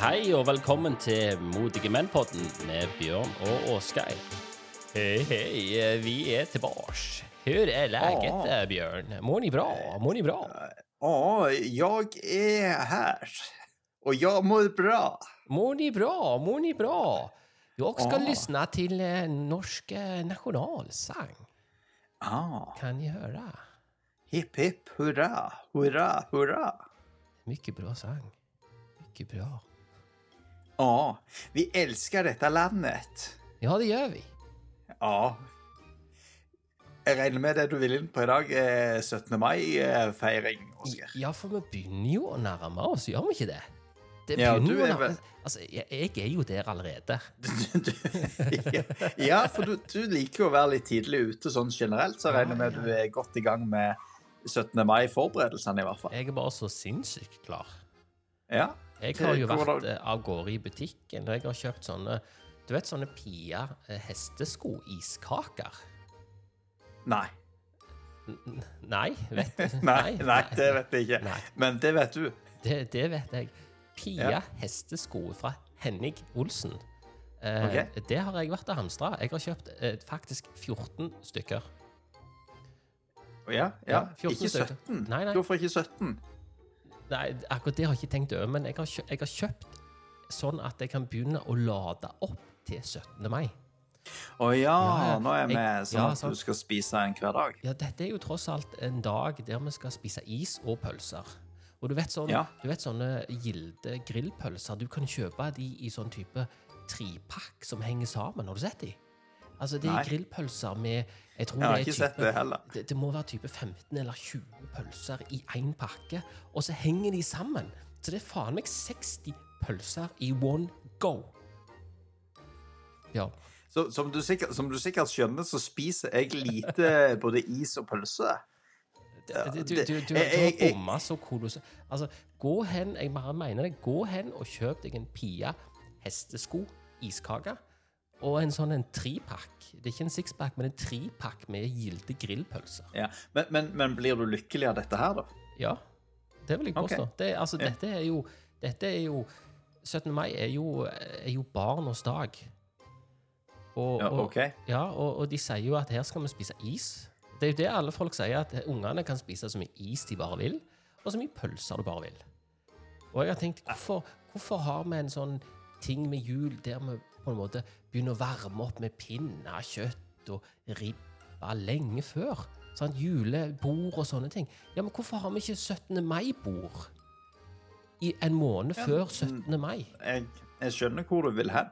Hei og velkommen til Modige menn-podden med Bjørn og Åsgeir. Hei, hei, vi er tilbake. Hur er läget, Ja. eh, Bjørn? Mår ni bra? Mår ni bra? Ja, jag är här. Och jag mår bra. Mår ni bra? Mår ni bra? Jag ska Ja. lyssna till eh, norsk nasjonalsang. Ah. Kan ni höra? Hipp hipp hurra, hurra, hurra. Mycket bra sang. Mycket bra. Ja, vi elsker dette landet. Ja, det gjør vi. Ja. Jeg regner med det du vil inn på i dag, er 17. mai-feiring, Oskar. Ja, for vi begynner jo å nærme oss, gjør vi ikke det? Det Ja, begynner du jo å er nærme vel- Altså, jeg, jeg er jo der allerede. ja, for du, du liker jo å være litt tidlig ute sånn generelt, så jeg regner med Ja, du er godt i gang med 17. mai-forberedelsene, i hvert fall. Jeg er bare så sinnssykt klar. Ja. Jeg har jo vært eh, av gårde i butikken, og jeg har kjøpt sånne Du vet sånne Pia eh, hestesko-iskaker? Nei. N- Nei, vet du? Nei, nei, det vet jeg ikke. Nei. Men det vet du. Det, det vet jeg. Pia Ja. hestesko fra Henning Olsen. Eh, okay. Det har jeg vært og hamstra. Jeg har kjøpt eh, faktisk 14 stykker. Ja, ja. Ikke 17. Nei, nei. Hvorfor ikke 17? Nei, akkurat det har jeg ikke tenkt over, men jeg har, kjøpt, jeg har kjøpt sånn at jeg kan begynne å lade opp til 17. mai. Å ja, Ja, nå er jeg- sånn ja, at du skal spise en hver dag. Ja, dette er jo tross alt en dag der vi skal spise is og pølser. Og du vet, sånn, Ja. du vet sånne gilde grillpølser, du kan kjøpe de i sånn type tripakk som henger sammen. Har du sett de? Altså, det er Nei. grillpølser med Jeg tror Jeg har det er ikke sett det heller. det, det må være type 15 eller 20 pølser i én pakke, og så henger de sammen. Så det er faen meg 60 pølser i one go. Ja. Så, som, du sikkert, som du sikkert skjønner, så spiser jeg lite både is og pølse. Ja, Du, du, det- du, du, du har bomma så kolossalt. Altså, gå hen jeg bare mener det, gå hen og kjøp deg en Pia hestesko, iskake, og en sånn en tripakk. Det er ikke en sixpack, men en tripakk med gilde grillpølser. Ja. Men, men, men blir du lykkelig av dette her, da? Ja, det vil jeg påstå. påstå. Det, altså, dette er jo Dette er jo 17. mai er jo, er jo barnas dag. Og, Ja, og, OK. ja, og, og de sier jo at her skal vi spise is. Det er jo det alle folk sier, at ungene kan spise så mye is de bare vil, og så mye pølser du bare vil. Og jeg har tenkt, hvorfor, hvorfor har vi en sånn ting med jul der vi på en måte begynner å varme opp med pinnekjøtt og ribba lenge før? Sånn, julebord og sånne ting. Ja, men hvorfor har vi ikke 17. mai-bord i en måned Ja, før 17. mai? Jeg, jeg skjønner hvor du vil hen.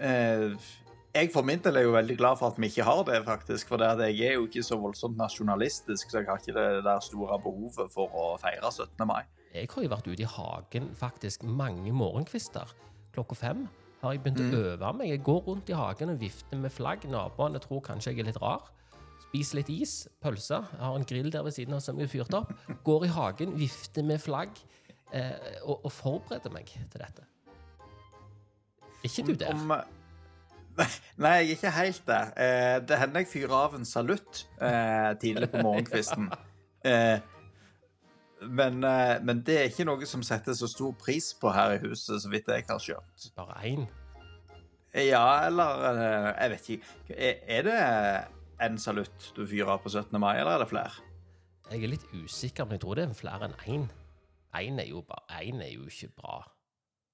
Eh, jeg for min del er jo veldig glad for at vi ikke har det, faktisk. For det jeg er jo ikke så voldsomt nasjonalistisk, så jeg har ikke det der store behovet for å feire 17. mai. Jeg har jo vært ute i hagen faktisk mange morgenkvister. Klokka fem har jeg begynt Mm. å øve meg. Jeg går rundt i hagen og vifter med flagg. Naboene tror kanskje jeg er litt rar. Spiser litt is, pølser. Jeg har en grill der ved siden av som er fyrt opp. Går i hagen, vifter med flagg eh, og, og forbereder meg til dette. Er ikke du der? Om, nei, jeg er ikke helt der. Eh, det hender jeg fyrer av en salutt eh, tidlig på morgenkvisten. Eh, men, eh, men det er ikke noe som setter så stor pris på her i huset, så vidt jeg har skjønt. Bare én? Ja, eller eh, Jeg vet ikke. Er, det en salutt du fyrer på 17. mai, eller er det flere? Jeg er litt usikker, men jeg tror det er flere enn én. Én er, jo bare- én er jo ikke bra.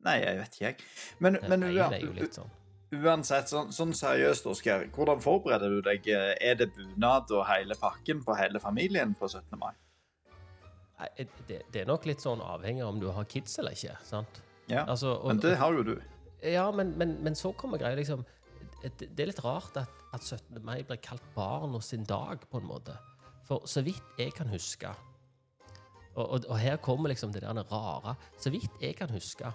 Nei, jeg vet ikke, jeg. Men, men litt sånn uansett, sånn, sånn seriøst, Oskar, hvordan forbereder du deg? Er det bunad og hele pakken på hele familien på 17. mai? Det, det er nok litt sånn avhengig av om du har kids eller ikke. sant? Ja, Altså, og, men det har jo du. Ja, men, men, men så kommer greia liksom det, det er litt rart at, at 17. mai blir kalt barna sin dag, på en måte. For så vidt jeg kan huske Og, og, og her kommer liksom det der rare. Så vidt jeg kan huske,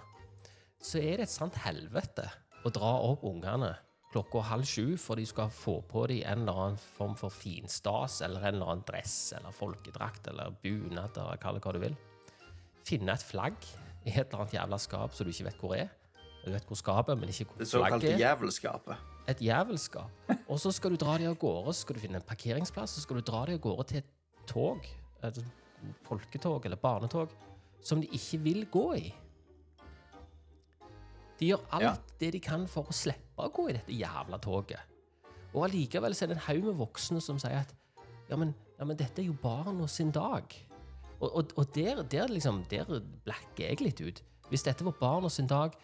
så er det et sant helvete å dra opp ungene klokka halv sju for de skal få på dem en eller annen form for finstas eller en eller annen dress eller folkedrakt eller bunad eller kall det hva du vil. Finne et flagg i et eller annet jævla skap som du ikke vet hvor er. Du vet hvor skapet er, men ikke hvor flagget. Det såkalte er. jævelskapet. Et jævelskap. Og så skal du dra dem av gårde, så skal du finne en parkeringsplass, så skal du dra dem av gårde til et tog. Et folketog eller barnetog som de ikke vil gå i. De gjør alt Ja. det de kan for å slippe å gå i dette jævla toget. Og allikevel er det en haug med voksne som sier at ja, men, ja, men dette er jo barna sin dag. Og, og, og der, der, liksom, der blacker jeg litt ut. Hvis dette var barna sin dag,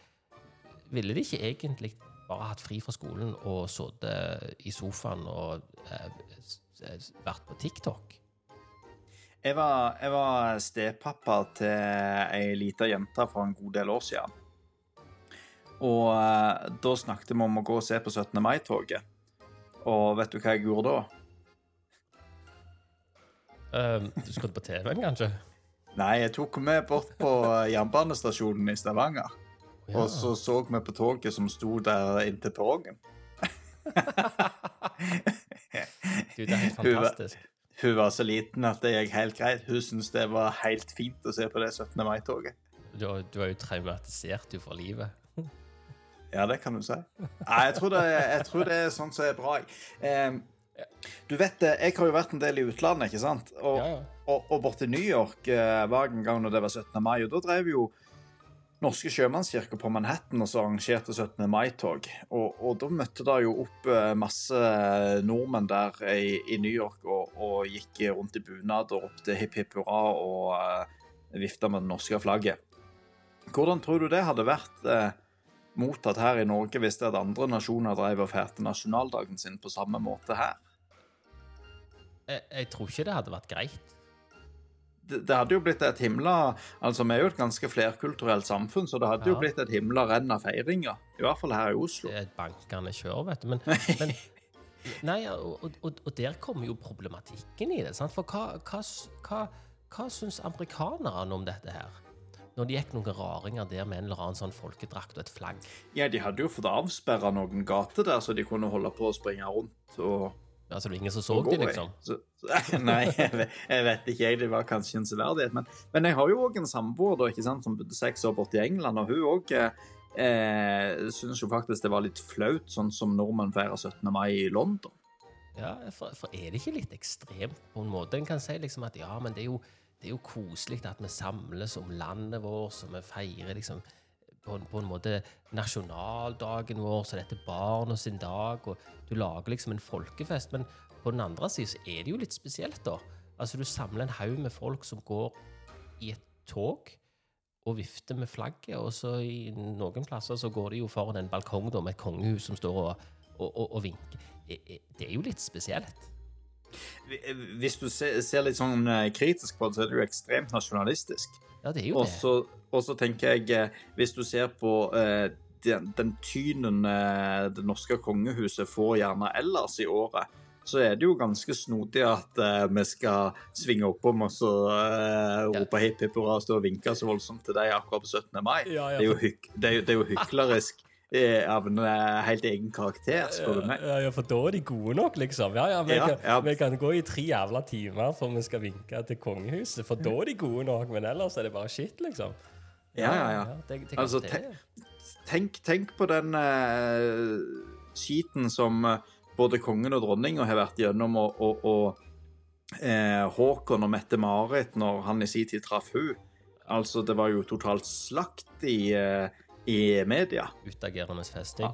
ville de ikke egentlig bare hatt fri fra skolen og sittet i sofaen og eh, vært på TikTok? Jeg var, jeg var stepappa til ei lita jente for en god del år siden. Og eh, da snakket vi om å gå og se på 17. mai-toget. Og vet du hva jeg gjorde da? Um, du skulle på TV-en, kanskje? Nei, jeg tok med bort på jernbanestasjonen i Stavanger. Ja. Og så så vi på toget som sto der inntil perrongen. Du, det er helt fantastisk. Hun var så liten at det gikk helt greit. Hun syntes det var helt fint å se på det 17. mai-toget. Du, du var jo traumatisert du for livet. Ja, det kan du si. Nei, jeg tror det, jeg tror det er sånn som er bra. Eh, du vet det, jeg har jo vært en del i utlandet, ikke sant? Og, Ja, ja. og, og borte i New York eh, var en gang når det var 17. mai, og da drev jo Norske sjømannskirker på Manhattan og så arrangerte 17. mai-tog. Og, og da møtte det jo opp eh, masse nordmenn der i, i New York og, og gikk rundt i bunad og ropte hipp hipp hurra og uh, vifta med det norske flagget. Hvordan tror du det hadde vært eh, mottatt her i Norge hvis det at andre nasjoner drev og feirte nasjonaldagen sin på samme måte her? Jeg, jeg tror ikke det hadde vært greit. det, det hadde jo blitt et himla Altså, vi er jo et ganske flerkulturelt samfunn, så det hadde jo blitt et himla renn av feiringer. I hvert fall her i Oslo. Det er et bankende kjør, vet du. Men, men Nei, og, og, og der kommer jo problematikken i det. Sant? For hva, hva, hva, hva syns amerikanerne om dette her? Når det gikk noen raringer der med en eller annen sånn folkedrakt og et flagg. Ja, de hadde jo fått avsperra noen gater der, så de kunne holde på å springe rundt og, så det var ingen som så de, liksom. Så, så, nei, jeg vet, jeg vet ikke, jeg. Det var kanskje en severdighet. Men, men jeg har jo òg en samboer da, ikke sant, som bodde seks år borte i England, og hun òg eh, syns jo faktisk det var litt flaut, sånn som nordmenn feirer 17. mai i London. Ja, for, for er det ikke litt ekstremt på en måte? En kan si liksom at ja, men det er jo, det er jo koselig at vi samles om landet vårt, så vi feirer liksom på en, på en måte nasjonaldagen vår, så dette er barna sin dag, og du lager liksom en folkefest. Men på den andre siden så er det jo litt spesielt, da. Altså, du samler en haug med folk som går i et tog og vifter med flagget, og så i noen plasser så går de jo foran en balkong da, med et kongehus som står og, og, og, og vinker. Eh, eh, Det er jo litt spesielt. Hvis du ser, litt sånn eh, kritisk på det, så er det jo ekstremt nasjonalistisk. Ja, det er jo Og det. så, og så tenker jeg, eh, hvis du ser på eh, den, den tynen eh, det norske kongehuset får gjerne ellers i året, så er det jo ganske snodig at eh, vi skal svinge oppom og så rope hipp hipp hurra og stå og vinke så voldsomt til deg akkurat på 17. mai. Ja, ja, Det er jo, hyk, det er jo, det er jo hyklerisk av en eh, helt egen karakter, spør du meg. Ja, for da er de gode nok, liksom. Ja, ja, vi, Ja, kan, ja. vi kan gå i tre jævla timer før vi skal vinke til kongehuset, for da er de gode nok, men ellers er det bare shit, liksom. Ja, ja, ja. det, det, Altså, te- Tenk, tenk på den uh, skiten som eh, både kongen og dronninga har vært gjennom, og, og, og eh, Håkon og Mette-Marit når han i sin tid traff hun. Altså, det var jo totalt slakt i, eh, i media. Utagerende festing.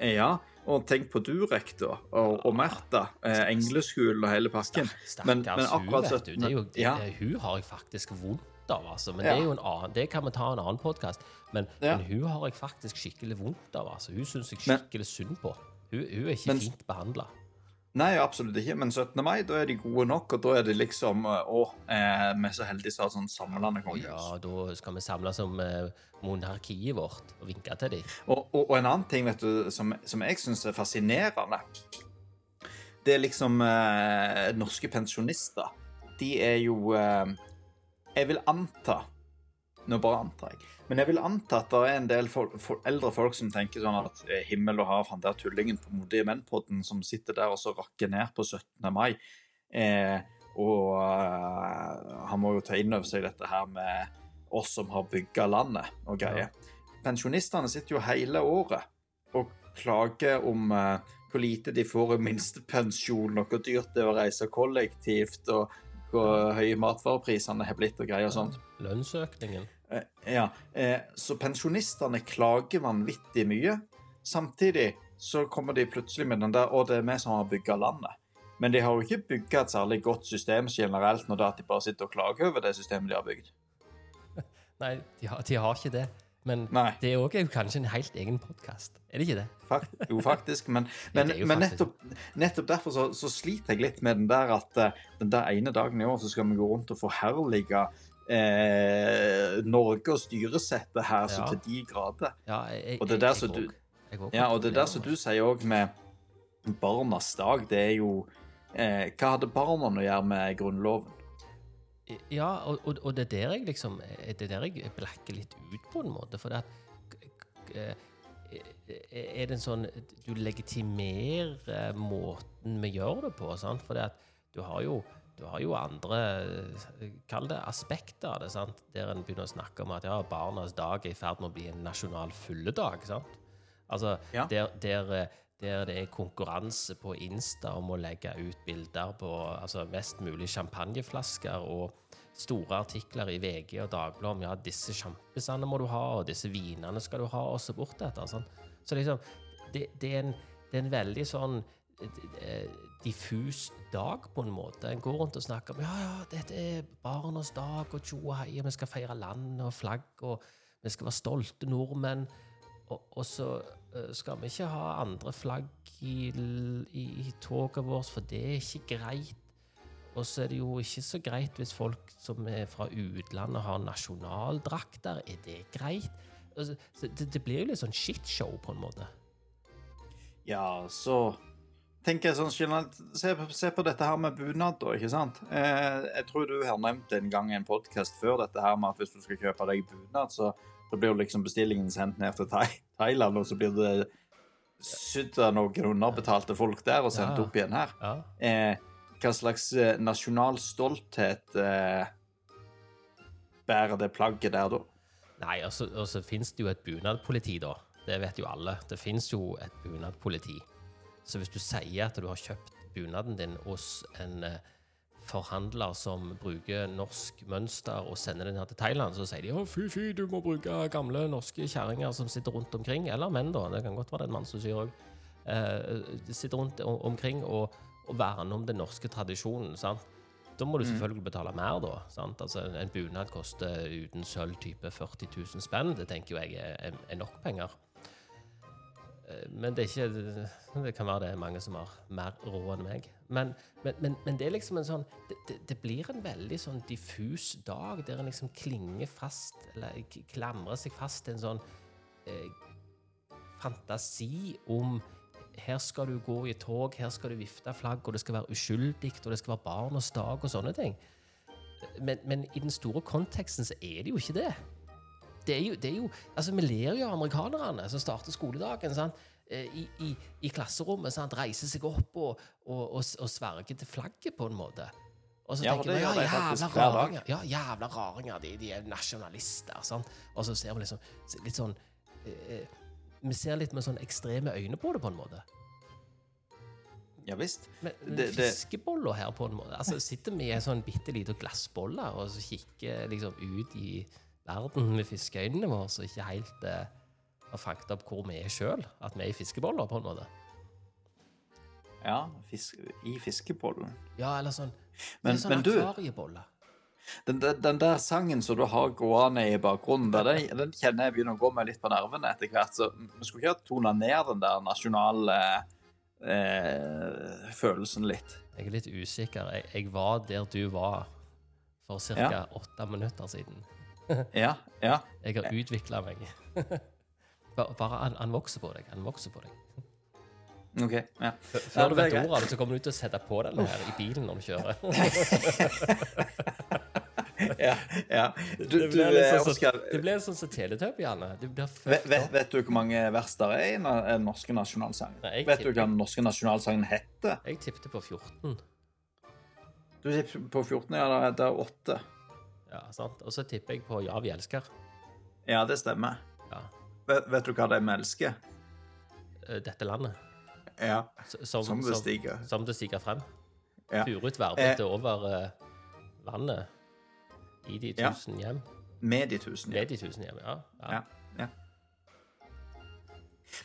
Ja, og tenk på Durek, da, og, og Märtha. Eh, Engleskolen og hele pakken. Men, men hun, akkurat vet du. Det er jo, det, ja. hun har jeg faktisk vondt av, altså. Men Ja. det er jo en annen, det kan vi ta en annen podkast. Men, Ja. men hun har jeg faktisk skikkelig vondt av, altså. Hun syns jeg Men- skikkelig synd på. Hun, hun er ikke Men- fint behandla. Nei, absolutt ikke. Men 17. mai, da er de gode nok, og da er det liksom eh, Å, eh, vi er så heldige som har sånn samlende kongehus. Ja, da skal vi samles om eh, monarkiet vårt og vinke til dem. Og, og, og en annen ting vet du, som, som jeg syns er fascinerende, det er liksom eh, norske pensjonister. De er jo eh, Jeg vil anta Nå bare antar jeg. Men jeg vil anta at det er en del folk, for, eldre folk som tenker sånn at eh, himmel og hav, han der tullingen på Modige menn-podden som sitter der og så rakker ned på 17. mai. Eh, og eh, han må jo ta inn over seg dette her med oss som har bygga landet og greier. Pensjonistene sitter jo hele året og klager om eh, hvor lite de får i minstepensjon, og hvor dyrt det er å reise kollektivt, og hvor høye matvareprisene har blitt og greier og sånt. Lønnsøkningen. Eh, Ja, eh, så pensjonistene klager vanvittig mye. Samtidig så kommer de plutselig med den der Å, det er vi som har bygga landet. Men de har jo ikke bygga et særlig godt system generelt når det er at de bare sitter og klager over det systemet de har bygd. Nei, de har, de har ikke det. Men Nei. det er jo kanskje en helt egen podkast. Er det ikke det? Fakt, jo, faktisk. Men, men, jo men nettopp, nettopp derfor så, så sliter jeg litt med den der at eh, den der ene dagen i år så skal vi gå rundt og forherlige eh, Norge og styresettet her så til de grader. Ja, jeg, Og det er jeg- der jeg som du- jeg Ja, og det er der som du sier òg med barnas dag. Det er jo eh, Hva hadde barna å gjøre med Grunnloven? Ja, og, og, og det er der jeg liksom Det er der jeg blekker litt ut, på en måte. For det at eh, Er det en sånn Du legitimerer måten vi gjør det på, sant? For det at du har jo du har jo andre Kall det aspekter av det, sant? der en begynner å snakke om at ja, barnas dag er i ferd med å bli en nasjonal fylledag. sant? Altså, Ja. der, der, der det er konkurranse på Insta om å legge ut bilder på altså, mest mulig champagneflasker og store artikler i VG og Dagbladet om ja, disse sjampisene må du ha, og disse vinene skal du ha, og så bort etter. Sånn. Så liksom, det, det, er en, det er en veldig sånn diffus dag, på en måte. En går rundt og snakker om ja, ja, dette er barnas dag, og tjo og hei, vi skal feire land og flagg, og vi skal være stolte nordmenn. Og, og så eh, skal vi ikke ha andre flagg i, i, i toget vårt, for det er ikke greit. Og så er det jo ikke så greit hvis folk som er fra utlandet har nasjonaldrakter. Er det greit? Altså, så det, det blir jo litt sånn shitshow, på en måte. Ja, så tenker jeg sånn generelt Se, på- se på dette her med bunad, da, ikke sant? Eh, jeg tror du har nevnt en gang i en podkast før dette her med at hvis du skal kjøpe deg bunad, så, så blir jo liksom bestillingen sendt ned til Thailand, og så blir det sydd av noen underbetalte folk der og sendt Ja. opp igjen her. Ja. Eh, hva slags eh, nasjonal stolthet eh, bærer det plagget der, da? Nei, og så, og så finnes det jo et bunadpoliti, da. Det vet jo alle. Det finnes jo et bunadpoliti. Så hvis du sier at du har kjøpt bunaden din hos en eh, forhandler som bruker norsk mønster og sender den her til Thailand, så sier de å, fy, fy, du må bruke gamle norske kjerringer som sitter rundt omkring, eller menn, da. Det kan godt være det er en mann som sier òg. Eh, sitter rundt omkring og, og verner om den norske tradisjonen. sant? Da må du selvfølgelig betale mer, da. sant? Altså, en- bunad koster uten sølv type 40 000 spenn. Det tenker jeg er, er nok penger. Eh, Men det er ikke Det kan være det er mange som har mer råd enn meg. Men, men, men, men det er liksom en sånn det, det, blir en veldig sånn diffus dag der en liksom klinger fast, eller klamrer seg fast til en sånn eh, fantasi om her skal du gå i tog, her skal du vifte flagg, og det skal være uskyldig, og det skal være barnas dag og sånne ting. Men, men i den store konteksten så er det jo ikke det. Det er jo, det er jo Altså, vi ler jo av amerikanerne som starter skoledagen. sant? Eh, I, i, i klasserommet. sant? Reiser seg opp og, og, og, og sverger til flagget, på en måte. Og så Ja, tenker vi ja, jævla raringer. Ja, jævla raringer. De, de er nasjonalister. sant? Og så ser vi liksom litt sånn eh, Vi ser litt med sånn ekstreme øyne på det, på en måte. Ja visst. Men, men fiskeboller her, på en måte Altså Sitter vi i en sånn bitte liten glassbolle og så kikker liksom ut i verden med fiskeøynene våre, så ikke helt eh, har fanget opp hvor vi er sjøl. At vi er i fiskeboller, på en måte. Ja, fisk, i fiskebollen. Ja, eller sånn Men- sånn men du- Den, den, den der sangen som du har gående i bakgrunnen, den, den kjenner jeg begynner å gå meg litt på nervene etter hvert. Så vi skulle ikke ha tona ned den der nasjonale eh, følelsen litt. Jeg er litt usikker. Jeg, jeg var der du var for ca. Ja. åtte minutter siden. Ja, ja. Jeg har utvikla meg. bare, Bare han, han vokser på deg. Han vokser på deg. OK. Ja. Før du vet ordet av det, så kommer du til å sette på den her i bilen når du kjører. ja, ja. Du, Det du blir litt eh, sånn Oskar, Det blir sånn som Teletubbiene. Vet, vet, du hvor mange vers der er i den norske nasjonalsangen? Nei, vet Vet du hva den norske nasjonalsangen heter? Jeg tippte på 14. Du tippet på 14, ja, det er 8. Ja, sant? Og så tipper jeg på Ja, vi elsker. Ja, det stemmer. Ja. Vet, vet du hva de elsker? Eh, Dette landet. Ja, Som, som det stiger. Som det stiger frem. Ja. Furut Eh. over, uh, vannet I de Ja. tusen hjem. Med de tusen. hjem. Med de tusen hjem, ja. ja. Ja, ja.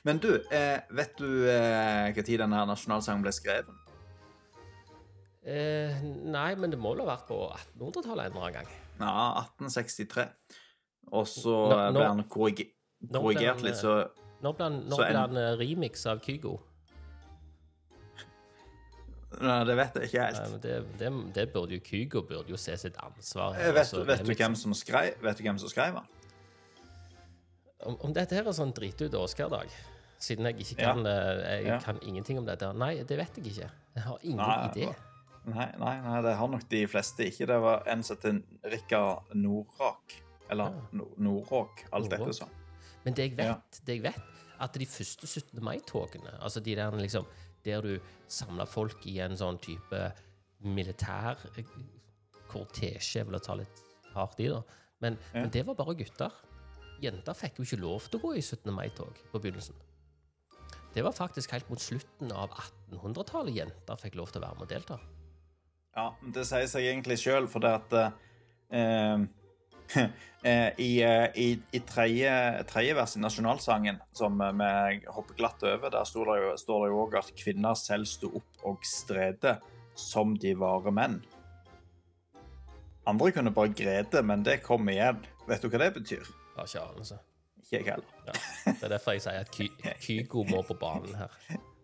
Men du, eh, vet du eh, hva tid denne nasjonalsangen ble skrevet? Eh, nei, men det må vel ha vært på 1800-tallet en eller annen gang. Ja, 1863. Og så Nå- eh, ble han korrige- korrigert han, litt, eh, så Nå ble han, når en- ble han eh, remix av Kygo? Nei, det vet jeg ikke Nei, helt. men det, det, det burde jo Kygo burde jo se sitt ansvar Her, Vet, vet, du hvem som skrev, vet du hvem som skrev den? Om, om dette her er sånn dritut Oscar-dag, siden jeg ikke kan, ja. jeg Ja. kan ingenting om dette Nei, det vet jeg ikke. Jeg har ingen Nei, idé. Nei, nei, nei, det har nok de fleste ikke. Det var en som het Rikard Nordrak. Eller Ja. no Nordråk, alt Nordråk. dette sånn. Men det jeg vet, Ja. det jeg vet at de første 17. mai-togene, altså de der liksom Der du samla folk i en sånn type militær kortesje, kortesje, jeg ta litt hardt i, da. Men, Ja. men det var bare gutter. Jenter fikk jo ikke lov til å gå i 17. mai-tog på begynnelsen. Det var faktisk helt mot slutten av 1800-tallet jenter fikk lov til å være med og delta. Ja, det sier seg egentlig sjøl, for det at eh, eh, I, eh, i, i tredje, tredje vers i nasjonalsangen, som eh, vi hopper glatt over, der står det jo- står det jo også at kvinner selv sto opp og strede som de vare menn. Andre kunne bare grede, men det kom igjen. Vet du hva det betyr? Har ikke anelse. Ikke jeg heller. Ja. Det er derfor jeg sier at Kygo må på banen her.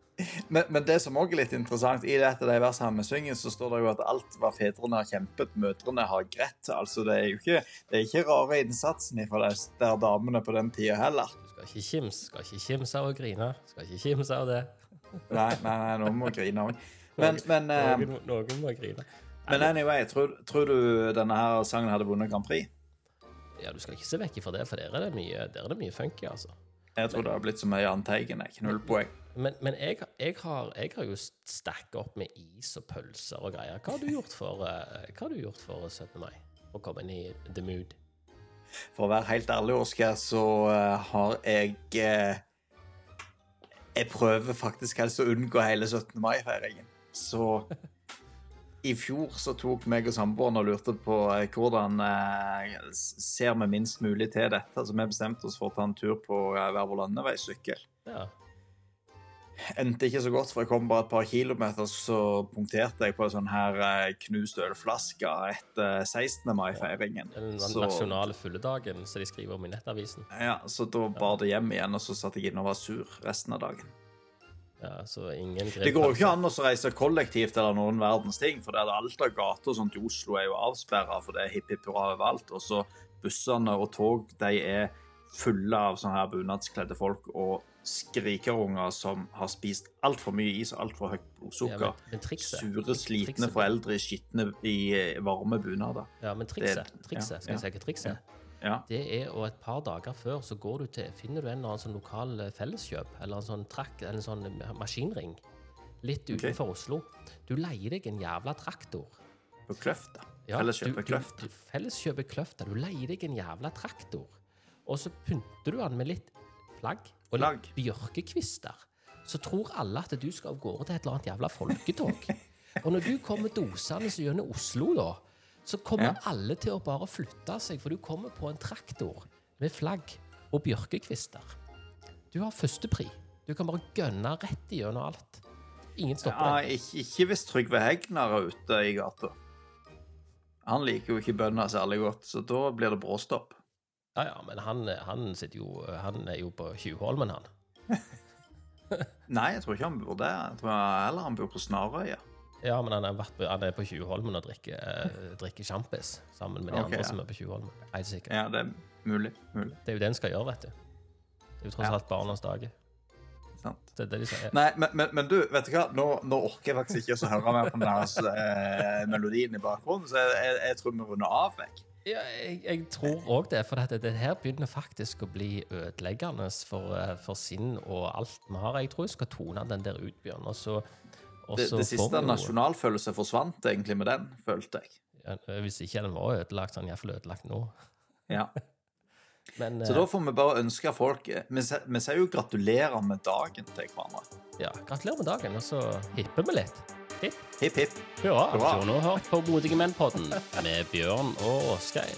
Men, men det som også er litt interessant, i dette de versene med synger, så står det jo at alt hva fedrene har kjempet, mødrene har grett. Altså, det er jo ikke, det er ikke rare innsatsen fra de der damene på den tida heller. Du skal ikke kimse, skal ikke kimse av å grine. Skal ikke kimse av det. Nei, nei, nei, noen må grine òg. Men, men, noen, Noen, noen må grine. men anyway, tror, tror du denne her sangen hadde vunnet Grand Prix? Ja, du skal ikke se vekk ifra det, for der er det mye, der er det mye funky, altså. Jeg tror det har blitt så mye Jahn Teigen. jeg. Null poeng. Men, men jeg, jeg, har, jeg har jo stacka opp med is og pølser og greier. Hva har du gjort for, eh, du gjort for 17. mai? Å komme inn i the mood? For å være helt ærlig, Oskar, så eh, har jeg eh, Jeg prøver faktisk helst å unngå hele 17. mai-feiringen. Så i fjor så tok meg og samboeren og lurte på eh, hvordan eh, ser vi minst mulig til dette. Så vi bestemte oss for å ta en tur på eh, hver vår landeveissykkel. Ja. Endte ikke så godt, for jeg kom bare et par kilometer, så punkterte jeg på en sånn her eh, knust ølflaske etter 16. mai-feiringen. Den nasjonale fulledagen som de skriver om i Nettavisen. Ja, så da bar det hjem igjen, og så satt jeg inne og var sur resten av dagen. Ja, så ingen grep, Det går jo ikke an å reise kollektivt eller noen verdens ting, for det er alt av gater og sånt i Oslo er jo avsperra, for det er hipp hipp hurra overalt. Og så bussene og tog, de er fulle av sånne her bunadskledde folk og skrikerunger som har spist altfor mye is og altfor høyt ja, blodsukker. men, men trikset Sure, slitne trikset- foreldre i skitne, i eh, varme bunader. Ja, men trikset, Det- trikset ja, skal jeg ja. si trikset? Ja. Det er og et par dager før så går du til, finner du en eller annen sånn lokal eh, felleskjøp, eller en sånn trakk, eller en sånn eh, maskinring, litt utenfor utenfor Oslo. Du leier deg en jævla traktor. På Kløfta. Ja, Felleskjøpet du- du- Kløfta. du- Felleskjøpet Kløfta. Du leier deg en jævla traktor, og så pynter du den med litt flagg og litt bjørkekvister. Så tror alle at du skal av gårde til et eller annet jævla folketog. og når du kommer dosende gjennom Oslo, da, så kommer Ja. alle til å bare flytte seg, for du kommer på en traktor med flagg og bjørkekvister. Du har førstepri. Du kan bare gønne rett igjennom alt. Ingen stopper Ja, deg. ikke, ikke hvis Trygve Hegnar er ute i gata. Han liker jo ikke bønder særlig godt, så da blir det bråstopp. Ja, ja, men han, han sitter jo Han er jo på Tjuvholmen, han. Nei, jeg tror ikke han bor der. Jeg tror heller han bor på Snarøya. Ja, men han vært han er på Tjuvholmen og drikker, eh, drikker sjampis sammen med de okay, andre ja. som er på Tjuvholmen. Helt sikkert. Ja, det er mulig. Mulig. Det er jo det en skal gjøre, vet du. Det er jo tross Ja. alt barnas. Sant. Det er det de sier. Nei, men, men, men du, vet du hva? Nå, nå orker jeg faktisk ikke å høre mer på den der eh, melodien i bakgrunnen, så jeg, jeg, jeg tror vi runder av vekk. Ja, jeg, jeg tror òg det, for dette, det her begynner faktisk å bli ødeleggende for, eh, for sinn og alt vi har. Jeg tror jeg skal tone den der ut, Bjørn. Og så, og Det, så det siste jo- nasjonalfølelse forsvant egentlig med den, følte jeg. Ja, Hvis ikke den var ødelagt, så er den iallfall ødelagt nå. Ja. Men Så eh, da får vi bare ønske folk sier vi sier jo gratulerer med dagen til hverandre. ja, gratulerer med dagen, og så hipper vi litt. Hipp, hipp. Ja, du har nå hørt på Modige menn-podden med Bjørn og Åsgeir.